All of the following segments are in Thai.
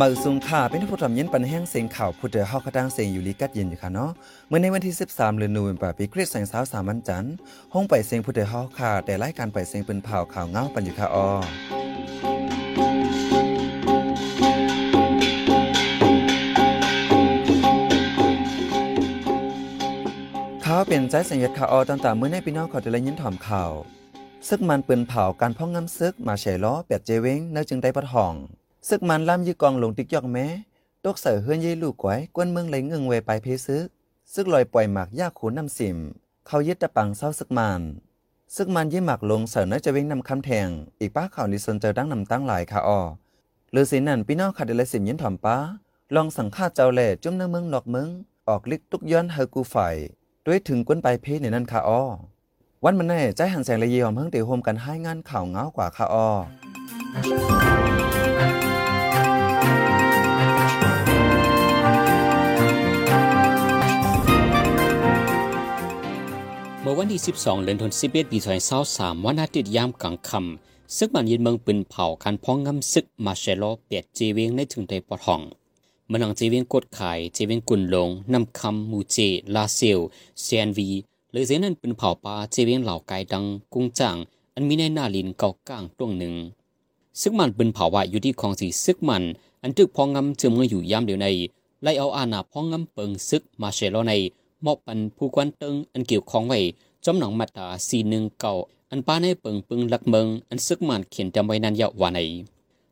มาซุงค่ะเป็นผู้ทำเย็นปันแห้งเสียงข่าวผู้เดือฮากระด้างเสียงอยู่ลีกัดเย็นอยู่ค่ะเนาะเมื่อในวันที่ 13เดือนนูเวมเบอร์ปีคริสต์ศักราช3วันจันทร์ห้องไปเสียงผู้เดือเฮาค่ะ แต่รายการไปเสียงเป็นเผาข่าวเงาปันอยู่ค่ะออเขาเป็นใจสัญญาข่าวออต่างๆเมื่อในพี่น้องขอจะเลยยินถ่อมข่าวซึกมันปืนเผาการพ่องงำซึกมาแฉล้อแปดเจเวงเนื้อจึงได้ปะทอง ซึกมันล่ำยีกองลงติ๊กยอกแม้ตกเสือเฮือนยี่ลูกไว้กวนเมืองไหลเงึงเวไปเพซึก ซึกลอยปล่อยหมากยากขูน้ำสิม เขายึดตะปังเศร้าซึกมันซึกมันยี่หมากลงเสือน้อจะเวงนำคำแทง อีกป้าข่าวลิซนเจอดั้งนำตั้งหลายค่ะออหรือสินั่นพี่น้องขัดเดลสิมยินถ่อมป้า ลองสังฆาเจ้าแหล่จุ่มเนื้อเมืองนอกเมืองออกลิกตุกย้อนเฮกูไฟด้วยถึงกวนไปเพในนั้นค่ะออวันมันแน่ใจหันแสงละเยี่ยมเพิ่งเตีโฮมกันให้งานข่าวเงากว่าค่ะออ มื่อวันที่ 12 เดือนธันวาคมปี2023วันอาทิตย์ยามกลางค่ำซึกมันยินเมืองปืนเผาคันพ้องงำซึกมาเชโลเปียดจีเวงในถึงไดปอทองมื่อนังจีเวงกดขายจีเวงกุนลงนำคำมูเจ ลาเซลเซียนวีหรือเจนั้นปืนเผาปลาจีเวงเหล่าไกดังกุ้งจ่าง อันมีในหน้าลินเก่าก้างตรงหนึ่งซึกมันปืนเผาว่าอยู่ที่ของสีซึกมันอันทึกพองงำเจอเมื่ออยู่ยามเดียวในไล่เอาอาณาพองงำเปิงซึกมาเชโลใน มอบปันผู้กวนเติงอันเกี่ยวของไว้จอมหนองมาตาสีหนึ่งเก่าอันป้าในเปิงปึงหลักเมืองอันซึกมันเขียนจำไว้นั้นยาวว่าใน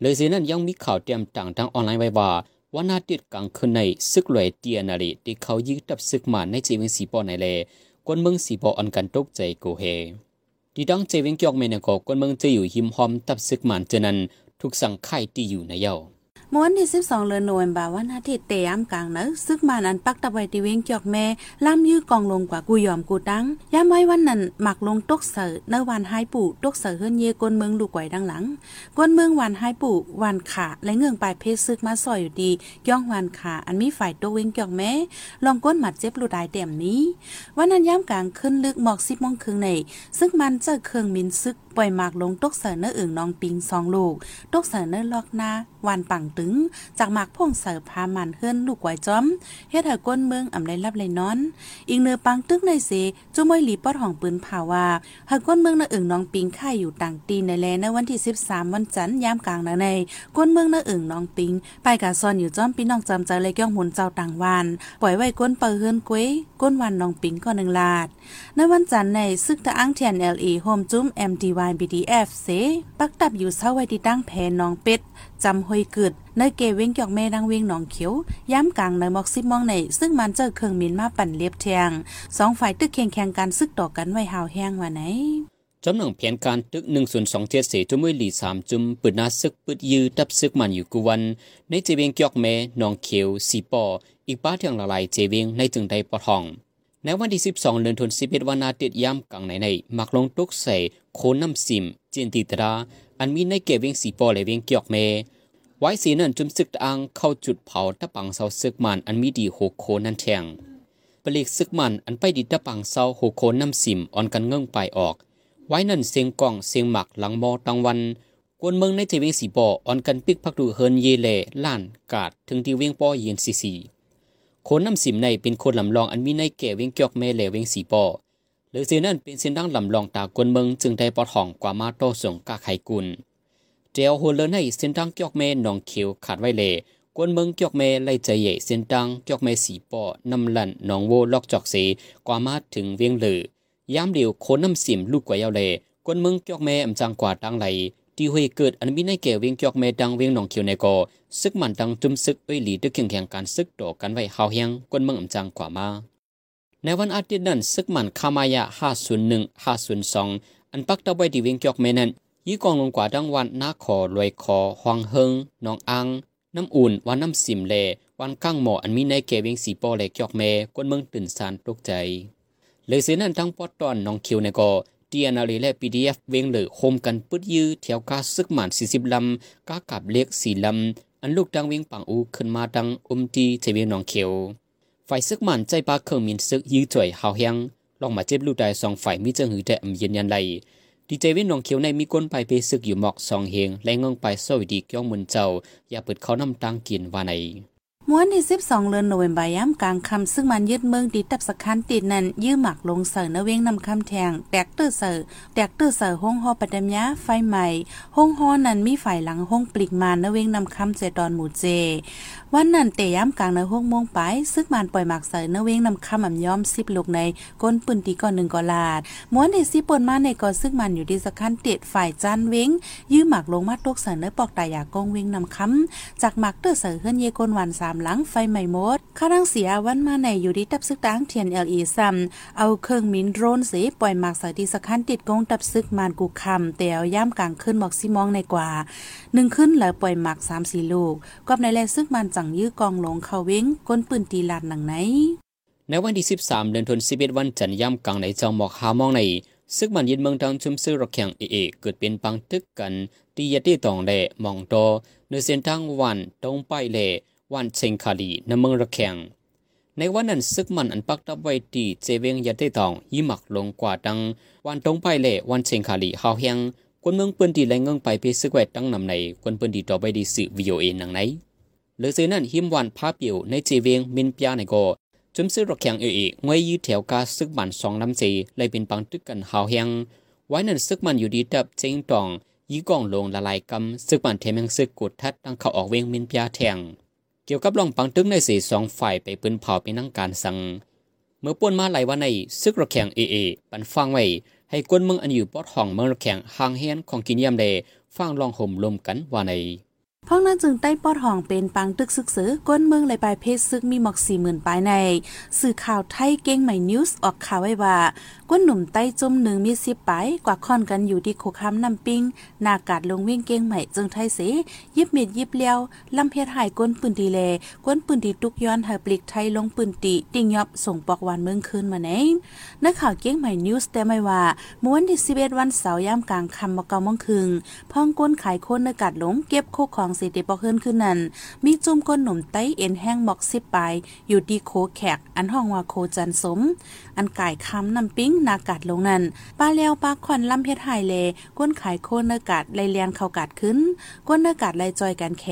เลยสินั้นยังมีข่าวเตรียมต่างทางออนไลน์ไว้ว่าวันอาทิตย์กลางคืนในซึกรวยเตียนาลีที่เขายึดตับซึกมันในจีเวงสีปอในเลกวนเมืองสีปออันกันตกใจโกเฮดีดังเจเวงเกียกเมนก็กวนเมืองจะอยู่หิมหอมตับซึกมันเจนั้นถูกสั่งไข่ที่อยู่ในเย้า เมื่อวันที่ 12เดือนโนเวมบาวันอาทิตย์เตยามกลางนะซึกมานอันปักตะไว้ที่เวงจอกแม่ล่ำยื้อกองลงกว่ากูยอมกูตั้งย่ามไว้วันนั้นหมักลงตกเสือเนวันหายปู่ตกเสือเฮือนเยกวนเมืองลูกไว้ดังหลังกวนเมืองวันหายปู่วันขาและเงื่องปลายเพชรซึกมาซอยอยู่ดีย่องวันขาอันมีฝ่ายตกเวงจอกแม่ลองก้นหมัดเจ็บลูดายเต็มนี้ วันนั้นย่ามกลางขึ้นลึกหมอกสิบโมงครึ่งในซึ่งมันเจอเครื่องมินซึกปล่อยหมากลงตกเสือเนื้ออึ่งน้องปิงสองลูก ตกเสือเนื้อลอกหน้าวันปังตึง จากหมากพ่งเสือพามันเฮือนลูกไว้จอมเฮ็ดให้ก้นเมืองอำได้รับเลยนอน อีกเนื้อปังตึกในเสจุ้มวยหลีปอดของปืนผ่าวาหากก้นเมืองเนื้ออึ่งน้องปิงค่ายอยู่ต่างตีนในแลในวันที่ 13 วันจันทร์ยามกลางนาในก้นเมืองเนื้ออึ่งน้องปิง ไปกะซอนอยู่จอมพี่น้องจำใจเลยก้องหมุนเจ้าต่างวานปล่อยไว้ก้นเปิเฮือนกวยก้นวันน้องปิงก็หนึ่งลาดในวันจันทร์ในซึกตะอ้างเทียน LE โฮมจุ้ม MDY BDF เส ปักตับอยู่เศร้าไว้ที่ตั้งแพนน้องเป็ดจำหอยกึดในเกเว้งจอกแม่ดังเว้งหนองเขียวย้ำกลางในมอกซิมองในซึ่งมันเจอเครื่องมินมาปั่นเลียบเทียงสองฝ่ายตึกเคียงแข่งกันซึกต่อกันไว้หาวแห้งว่าไหนจำหนังแผนการตึกหนึ่งส่วนสองเจ็ดเสจุมวยหลีสามจุมปืนนาซึกปืดยือตับซึกมันอยู่กุวัน ในเจเวงเกียกแม่นองเขียวสีปออีกป้าเทียงละลายเจเวงในจึงใดปอทอง ในวันที่สิบสองเดือนธันวาคมวันอาทิตย์ย่ำกลางในในมักลงตุกใส่โคนน้ำซิมเจนติตรา อันมีในเกเวียงสีปอและเวียงเกียกแม่ไว้สีนั้นจุมซึกตะอังเข้าจุดเผาตะปังเสาซึกมันอันมีดีโหโคนั่นแทงปลีกซึกมันอันไปดิตะปังเสาโหโคน้ำซิมอ่อนกันเงื่องไปออก ไว้นั่นเสียงกล้องเสียงหมักหลังมอตังวันกวนเมืองในเทเวงสีปออ่อนกันปิกพักดูเฮินเยเลล้านกาดถึงที่เวียงปอเย็นซีซี คนน้ำสิมในเป็นคนลำลองอันมีในแก่เวงเกียกแม่เลเวงสีปอหรือเสียนั่นเป็นเส้นดังลำลองตากวนเมืองจึงได้ปอทองกว่ามาโตส่งกาไขกุลเจียวโฮเลนให้เส้นดังเกียกแม่นองเขียวขาดไว้เลกวนเมืองเกียกแม่ไล่ใจใหญ่เส้นดังเกียกแม่สีปอนำลันนองโวลอกจอกเสกว่ามาถึงเวียงเลยยามเดียวโคนน้ำสิมลูกกว่าเยาเลกวนเมืองเกียกแม่อำจังกว่าดังไหล ที่ห้วยเกิดอันมีในแก่เวียงเกียกแม่ดังเวียงหนองเขียวในกอซึกมันดังจุมซึกเอ้ยหลีดึกแข่งแข่งการซึกต่อกันไว้เฮาเฮียงกวนเมืองอำจังกว่ามา ในวันอาทิตย์นั้นซึกมันคามายะ501 502 อันปักตะไว้ที่เวียงเกียกแม่นั้นยี่กองลงกว่าดังวันนาคอรวยคอหวังเฮิงหนองอังน้ำอุ่นวันน้ำสิมเลวันก้างหมออันมีในแก่เวียงสีปอแลกียกแม่กวนเมืองตื่นสารตกใจเลยเสียนั้นทั้งปอดตอนน้องคิวในกอ DNR และ PDF เวงเลยโฮมกันปึดยื้อแถวกาซึกหมัน40ลำกากับเล็ก4ลำอันลูกดังเวงปังอูขึ้นมาดังอุมตีเจเวียงน้องเขียวฝ่ายซึกหมันใจปาเครื่องมินซึกยื้อจ่วยหาวเฮียงลองมาเจ็บลูกได้สองฝ่ายมีเจิงหือแต่อำยืนยันไลดีเจวินนองเขียวในมีก้นไปไปซึกอยู่หมอกสองเฮงและเงงไปสวยดีเก้องมุนเจ้า อย่าเปิดเขาน้ำตังกินว่าใน ม้วนที่12เดือนโนเวมบาย้ำกลางคำซึ่งมันยึดเมืองติดตับสคันติดนั้น ยื้อหมักลงเสือนเวงนำคำแทงแตกตื้อเสือแตกตื้อเสือห้องหอปัตมยาไฟใหม่ห้องหอนั้นมีฝ่ายหลังห้องปลิกมานเวงนำคำเจดอนหมู่เจ วันนั้นเตย้ำกลางในห้องโมงไปซึกมันปล่อยหมักเสือเนเวงนำคำอ่ำย้อมสิบลูกในก้นปืนตีก่อนหนึ่งกอลาดม้วนที่สิปนมาในก่อซึ่งมันอยู่ที่สคันติดฝ่ายจานเวงยื้อหมักลงมาตกเสือเนปอกตายากงเวงนำคำจากหมักตื้อเสือเฮือนเยกนวันสามหลังไฟใหม่หมดข้ารังเสียวันมาในอยู่ที่ตับซึกตังเทียนเอลีซัมเอาเครื่องมินโดรนสีปล่อยหมากสายที่สคันติดกงตับซึกมานกูคำเตียวย่ำกลางขึ้นหมอกซิมองในกว่าหนึ่งขึ้นแล้วปล่อยหมากสามสี่ลูกกอบในแลซึกมันจังยื้อกองหลงเขาเว้งก้นปืนตีลาดหนังไหนในวันที่ 13 เดือนธันวาคมวันจันทร์ย่ำกลางในจอมหมอกหามองในซึกมันยินเมืองทางชุมซื้อรถแข่งเอเอเกิดเป็นปังตึกกันที่ยติตองแหล่มองโตในเส้นทางวันตรงไปแหล่ วันเชงคาลีนเมืองรถแขงในวันนั้นซึกมันอันปักตับไว้ที่เจเวงยติตองยิมักลงกว่าดังวันตรงไปแหล่วันเชงคาลีเฮาเฮียงคนเมืองปืนที่แรงเงิงไปเพซึกไว้ตั้งนำในคนปืนที่ต่อไปดีสื่อวีโอเอนังไหนหรือซื้อนั้นหิมวันภาพเปียวในเจเวงมินปยาในโกจุมซื้อรถแข่งเอเองวยยืดแถวกาซึกมันสองลำเจเลยเป็นปังตึกกันหาเฮียงไว้นั้นซึกมันอยู่ดีดับเจงตองยีกองลงละลายกำซึกมันเทมังซึกกดทัดตั้งเขาออกเวงมินปยาแทง กี่ยวกับลองปังตึงในสีสองฝ่ายไปปืนเผาไปนั่งการสั่ง เมื่อป่วนมาไหลวันในซึกระแข่งเอเอปันฟังไว้ ให้กวนเมืองอันอยู่ปอดห้องเมืองระแข่งห่างเฮียนของกินยามเดฟังลองห่มลมกันว่าใน พ้องนั้นจึงใต้ปอดห้องเป็นปังตึกซึกซือก้นเมืองเลยปลายเพศซึกมีหมอกสี่หมื่นปลายใน สื่อข่าวไทยเก้งใหม่นิวส์ออกข่าวไว้ว่าก้นหนุ่มใต้จมหนึ่งมีสิบปลายกว่าค่อนกันอยู่ที่โคคำนำปิงนากาดลงวิ่งเก้งใหม่จึงไทยเสยิบเม็ดยิบเลี้ยวลำเพชรหายก้นปืนตีเลก้นปืนตีตุกย้อนเฮปลิกไทยลงปืนตีติงยอบส่งปอกวันเมืองคืนมาไหนนักข่าวเก้งใหม่นิวส์แต่ไม่ว่าม้วนที่สิบเอ็ดวันเสาร์ย่ำกลางคำมะเกามงคึงพ้องก้นขายโคนในกาดหลงเก็บโคของสิติปอกเฮินขึ้นนั้น มีจุ่มก้นหนุ่มไต้เอ็นแห้งหมอกสิบปลายอยู่ดีโคแขก อันห้องว่าโคจันสม อันก่ายคำนำปิ้งนากาดลงนั้นปลาเลี้ยวปลาควันลำเพชรหายเลก้นขายโคนเนื้อกาดไลเลียนเข้ากาดขึ้น ก้นเนื้อกาดไลจอยกันแข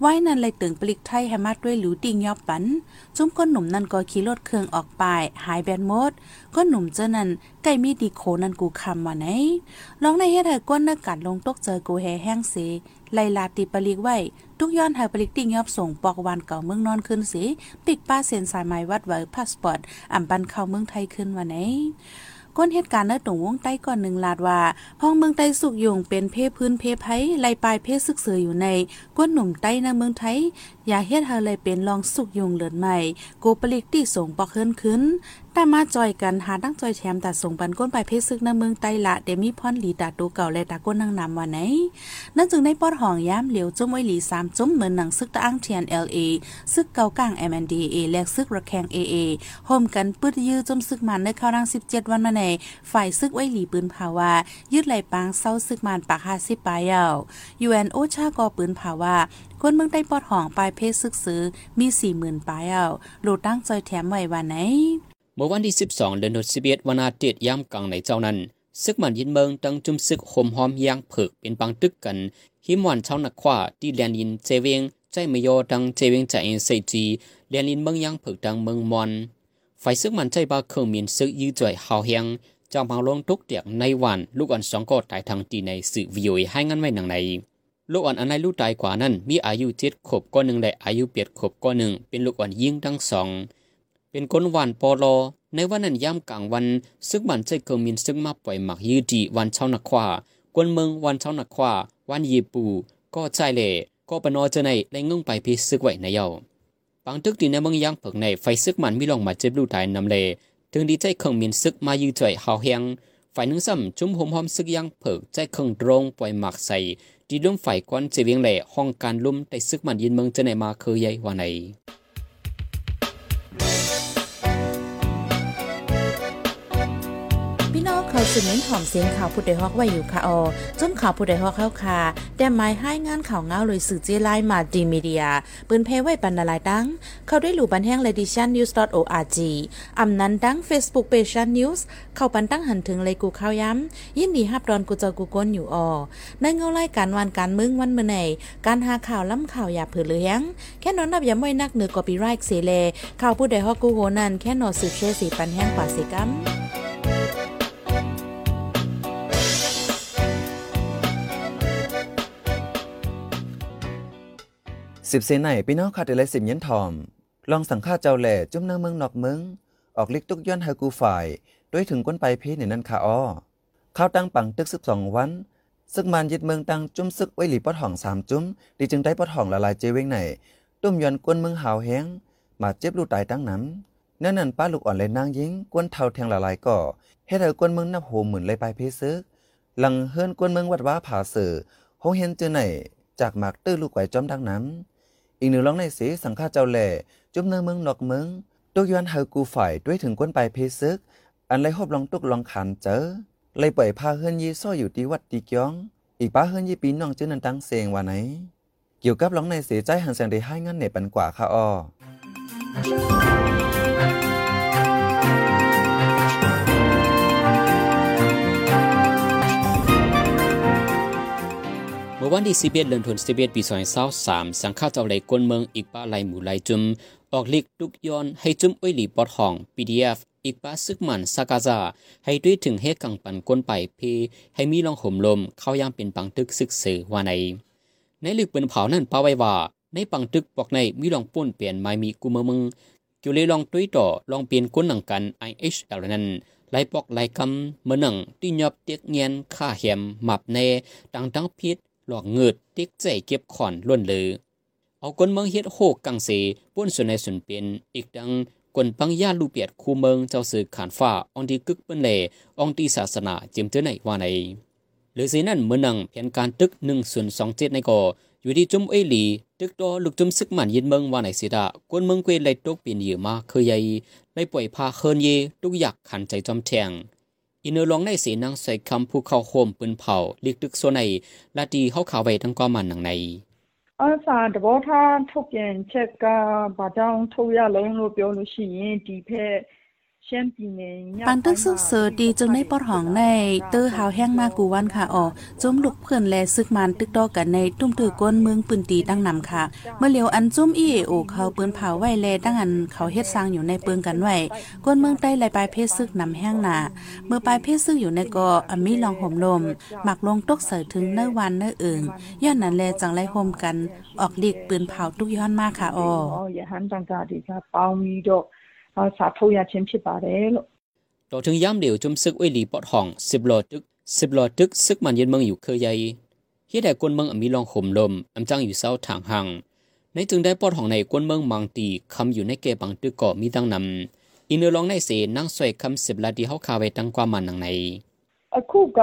ไว้นั้นไลตึงปลิกไทยแฮมัดด้วยหลูติงยอบปัน จุ่มก้นหนุ่มนั่นก็ขี่รถเครื่องออกไปหายแบนมด ก้นหนุ่มเจ้านั้นไก่มีดีโคนั่นกูคำว่าไหนลองในเฮ็ดให้ก้นนื้อกาดลงตกเจอกูแฮแห้งเสไลลาติปลิกไว้ ทุกย้อนไฮปลิกติ้งยอบส่งปอกวันเก่าเมืองนอนขึ้นสิปิกป้าเซ็นสายไม้วัดไว้พาสปอร์ตอ่ำปันเข้าเมืองไทยขึ้นวันไหนก้นเหตุการณ์ในตรงวงใต้ก่อนหนึ่งลาดว่า ห้องเมืองใต้สุกยงเป็นเพศพื้นเพศไผไลปลายเพศซึกเสืออยู่ในก้นหนุ่มใต้ในเมืองไทย อย่าเฮ็ดเฮาเลยเป็นลองสุกยุงเหลือนใหม่โกปลิกที่ส่งปอกเฮินขึ้นแต่มาจอยกันหาตั้งจอยแถมตัดส่งปันก้นไปเพศซึกในเมืองใต้ละเดมีพรหลีตาตูเก่าและตาก้นนางนำวันไหนนั่นจึงได้ปอดห้องย้ำเหลียวจุ้มไว้หลีสามจุ้มเหมือนหนังซึกตะอังเทียน LA ซึกเก่ากลาง MNDA และซึกระแคง AA โฮมกันปืดยื้อจมซึกมันในข้าวรัง17 วันมาในฝ่ายซึกไว้หลีปืนภาวายืดไหลปางเศร้าซึกมันปาก50ปลายเอา UN โอชากอปืนภาวา คนเมืองใต้ปอดห้องปลายเพศซึกซื้อมี40,000ปลายเอาโลดตั้งจอยแถมไว้วันไหน เมื่อวันที่ 12 เดือนธันวาคมวันอาทิตย์ย่ำกลางในเจ้านั้นซึกมันยินเมืองตั้งจุมซึกโหมหอมยางเผือกเป็นปังตึกกัน หิมวันเช้านักขวาที่แลนยินเจเวงใจม่ยดังเจเวงใจเอ็นไซจีแลนยินเมืองยางเผือกดังเมืองมอนฝ่ายซึกมันใจบาเครื่องมีนซึกยื้อจ่อยหาวเฮียงจอมพังลงทุกเตียกในวัน ลูกอ่อนสองก็ตายทางตีในสื่อวีโอให้งันไว้หนังใน ลูกอ่อนอันในลูกตายกว่านั้น มีอายุเจ็ดขบก้อนหนึ่งและอายุเปียดขบก้อนหนึ่ง เป็นลูกอ่อนยิ่งทั้งสอง เป็นคนหวานปอลอ ในวันนั้นย่ำกลางวัน ซึกมันใจเกิมินซึกมาปล่อยหมักยืดดีวันเช้านักขวากวนเมืองวันเช้านักขวาวันยีปู ก็ใจเล่ก็ปนอเจอในและงงไปพิซึกไว้ในเยาปังตึกดีในเมืองย่างเผิกในไฟซึกมันมีลองมาเจ็บลูกตายนำเลถึงดีใจเคิงมินซึกมายืดใจ่อยหาเฮียงฝ่ายหนึ่งซ้ำจุ่มหอมหอมซึกย่างเผิกใจเคิงตรงปล่อยหมักใส่ ดีลุ่มฝ่ายกวนเจเวียงแหล่ห้องการลุ่มแต่ซึกมันยินเมืองจะไหนมาเคยใหญ่ว่าไหน องเขาสืบเน้นหอมเสียงข่าวผู้ใดฮอกไว้อยู่ค่ะออจนข่าวผู้ใดฮอกเข้าค่ะแต่หมายให้งานข่าวเงาเลยสื่อเจไลมาดีมีเดียปืนเพไว้ปันนาลายดัง เข้าได้หลู่บันแห้ง ledition news org อำนั้นดัง Facebook page news เข้าปันตั้งหันถึงเลยกูข้าวย้ำยินดีฮับดอนกูเจอกูก้นอยู่ออในเงาไล่การวันการมึงวันเมื่อไหนการหาข่าวล้ำข่าวอย่าเผือเลี้ยงแค่นอนนับอย่าไม่นักเหนือกอปีไรค์เสเลข่าวผู้ใดฮอกกูโหนันแค่นอสืบเชสีปันแห้งกว่าสิกัม สิบเสนไหนพี่น้องคาเดลสิบเย็นทอม ลองสังฆาเจ้าแหล่จุ่มนื้อเมืองนอกเมืองออกลิกตุกย้อนเฮกูฝ่าย ด้วยถึงก้นไปพีในนั้นคาอ้อข้าวตั้งปังตึกสิบสองวัน ซึกมันยึดเมืองตั้งจุ่มซึกไว้หลีปอดห่องสามจุ่มดีจึงได้ปอดห่องละลายเจเวงไหนตุ้มย้อนก้นเมืองหาวแห้งมาเจ็บลูกตายตั้งน้ำนั่นนั่นป้าลูกอ่อนเลยนางยิงก้นเท่าแทงละลายก่อเฮ็ดให้ก้นเมืองนับโหหมื่นเลยไปเพซึก หลังเฮือนก้นเมืองวัดว่าผาเสือหงเห็นเจอไหนจากหมากตื้อลูกไก่จอมดังน้ำ อีกหนึ่งร้องในสีสังฆาเจ้าแหล่จุ่มเนื้อเมืองนอกเมืองตุกย้อนเฮากูฝ่ายด้วยถึงก้นไปเพซึก อันไรหบลองตุกลองขันเจอเลยปล่อยพาเฮือนยีซ่ออยู่ที่วัดตีกยอง อีกป้าเฮือนยีปีน้องจื้อนันตังเซงว่าไหน เกี่ยวกับร้องในเสียใจหันแสงได้ให้งันเนปันกว่าค่ะอ้อ มื่อวันที่11เดือนธันวาคมปี2023สังฆาเจ้าไหลกวนเมืองอีกป้าไหลหมู่ไหลจุม ออกลิกทุกย้อนให้จุมอ้อยหลีปอดห้อง PDF อีกป้าซึกมันสากาซาให้ด้วยถึงเฮกังปันกวนไปเพให้มีลองห่มลมเข้าย่างเป็นปังตึกซึกเสือว่าใน ในลึกเป็นเผานั่นป้าไว้ว่า ในปังตึกปอกในมีลองป่นเปลี่ยนไม่มีกุมมึงกี่ยวเลยลองตุ้ยต่อลองเปลี่ยนก้นหนังกัน IHL นั้นไล่ปอกไล่กำเมื่อหนังที่ยอบเตียกเงียนค่าแหมหมับแน่ดังดังพิษ หลอกเงิดติ๊กใจเก็บขอนล้วนเลยเอากนเมืองเฮ็ดโหกกังเสป้นส่วนในส่วนเป็นอีกดังกนปังย่าลูเปียดคูเมืองเจ้าสื่อขานฟ้าอองดีกึกเปิ้นแลอองดีศาสนาจิมเจอในว่าในหรือสินั่นเมื่อนังแผนการตึก1ส่วน27ในก่ออยู่ที่จุมเอลีตึกดอลูกจุมซึกมันยินเมืองว่าในสิดากวนเมืองเกวไลตกเปลี่ยนเยอะมาเคยใหญ่ไล่ปล่อยพาเคินเยทุกอยากขันใจจอมแทงอินเนอร์ลองในสีนางใส่คำผู้เข้าโฮมปืนเผาลิกตึกโซในลาดีเข้าข่าวไว้ทั้งก้อมันหนังใน အစာတဘောထားထုတ်ပြန်ချက်ကဘာကြောင့်ထုတ်ရလဲလို့ပြောလို့ရှိရင်ဒီဖက်ရှမ်းပြည်နယ်ည ปันตึกซึ่งเสือดีจึงได้ปอดห้องในเตอร์หาวแห้งมากกูวันค่ะออกจมลุกเพื่อนแลซึกมันตึกดอกกันในตุ้มถือก้นเมืองปืนตีตั้งนำค่ะ เมื่อเลียวอันจุ้มอีโอเขาปืนเผาไว้แลตั้งอันเขาเฮ็ดสร้างอยู่ในเปืองกันไว้ก้นเมืองใต้ลายปลายเพศซึกนำแห้งหนาเมื่อปลายเพศซึกอยู่ในกออมีลองห่มลมหมักลงตกเสือถึงเนื้อวันเนื้อเอิงย้อนนั้นแลจังไรห่มกัน ออกดิกปืนเผาตุกย้อนมากค่ะอออย่าหันจังกาดีค่ะเปามีดอก စာထုတ်ရခြင်းဖြစ်ပါတယ်လို့ ต่อถึงย้ำเดียวจุมซึกอ้วยหลีปอดห้องสิบโลตึกสิบโลตึกซึกมันเย็นเมืองอยู่เคยใหญ่เฮ็ดให้กวนเมืองมีลองห่มลมอำจังอยู่เศร้าทางหังในจึงได้ปอดห้องในกวนเมืองมังตีคำอยู่ในเกบังตึกเกาะมีตั้งนำอินเนอร์ลองในเสนั่งสวยคำสิบลาดีเฮาคาไว้ตั้งกว่ามันหนังใน အခုက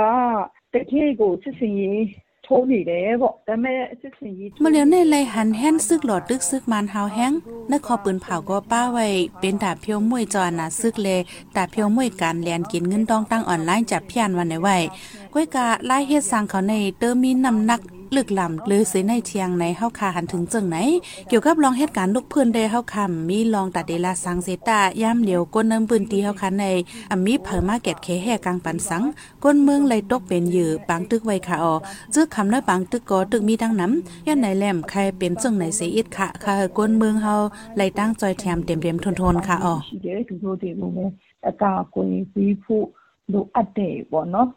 တကယ့်ကိုစစ်စင်ရေး โทนี่เด้บอกแต่แม่ซึกสิยีมาเลียวในไรหันแห้นซึกหลอดตึกซึกมันหาวแห้งนักขอปืนเผาก็ป้าไว้ เป็นดาบเพียวมวยจอนะซึกเลดาบเพียวมวยการแลนกินเงินดองตั้งออนไลน์จับพี่อันวันในไว้ก้วยกาไล่เฮ็ดสร้างเขาในเตอร์มีน้ำหนัก ลึกลำหรือเสในเทียงในเฮาคาหันถึงจังไหน เกี่ยวกับลองเหตุการณ์ลูกเพื่อนได้เฮาคำมีลองตัดเดลาสังเซตาย่ำเหลียวก้นน้ำปืนตีเฮาคาในอมีเผอมาเก็ตเคแห่กลางปันสัง ก้นเมืองไหลตกเป็นเหยื่อปังตึกไว้ค่ะออจึกคำาน้อยปังตึกกอตึกมีดังน้ำย่นไหนแหลมใครเป็นจังไหนเสียอิดค่ะค่ะก้นเมืองเฮาไหลตั้งจอยแถมเต็มๆทนๆค่ะออเดี๋ยวถึงโทรติโมเมอากาคุยซีผู้ดูอัดเดบ่เนาะ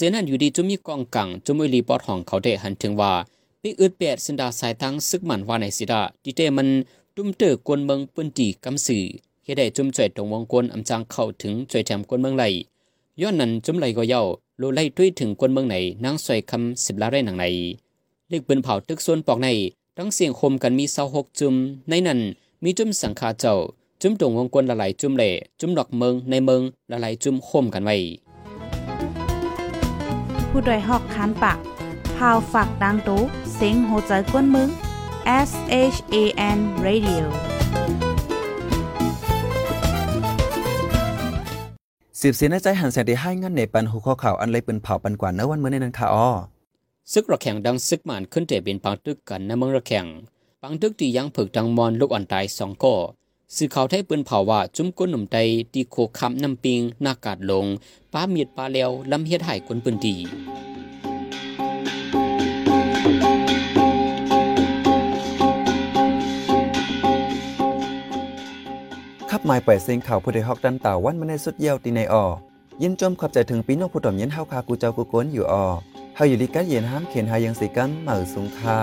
สนั่นอยู่ดีจุมีกองกังจุมวยหลีปอดห้องเขาได้หันถึงว่าปีอึดแปดสินดาสายตั้งซึกมันว่าในสิดาดิเตมันตุ้มเตอกวนเมืองปืนตีกำสื่อเฮได้จุมจ่วยตรงวงกลอำจังเข้าถึงจ่วยแถมกวนเมืองไหลย้อนนั้นจุมไหลก็เย้าโลไล่ด้วยถึงกวนเมืองไหนนางสวยคำสิบลาได้หนังในเล็กปืนเผาตึกส่วนปอกในทั้งเสียงคมกันมีเศร้าหกจุม ในนั้นมีจุมสังขาเจ้าจุมตรงวงกลละลายจุมเหล่จุมดอกเมืองในเมืองละลายจุมคมกันไว้ ผู้ดยหอกคานปากพาวฝากดังตู้เสียงโหใจกวนมึง S H A N Radio สิบสีในใจหันแสงที่ให้งั้นในปันหูข้อข่าวอันเลยเป็นเผาปันกว่าเนื้อวันเมื่อในนั้นค่ะอ้อซึกระแข่งดังซึกมันขึ้นแต่เป็นปังตึกกันในเมืองระแข่งปังตึกที่ยังผึกดังมอนลูกอ่อนตายสองก่อสื่อข่าวไทยปืนเผาว่าจุ้มก้นหนุ่มใดตีโคคำน้ำปิงหน้ากาดลงป้าเมียดปลาแล้วลำเฮ็ดหายคนปืนดี หมายปล่อยเสียงข่าวผู้ใดฮอกดันต่าวันมาในสุดเยี่ยวตีในออยินจมขอบใจถึงปีน้องผู้ต่อมเย็นเฮาคากูเจ้ากูโกนอยู่ออเฮาอยู่ลิกัดเย็นห้ามเขียนหายังสีกันเหมือสูงค่า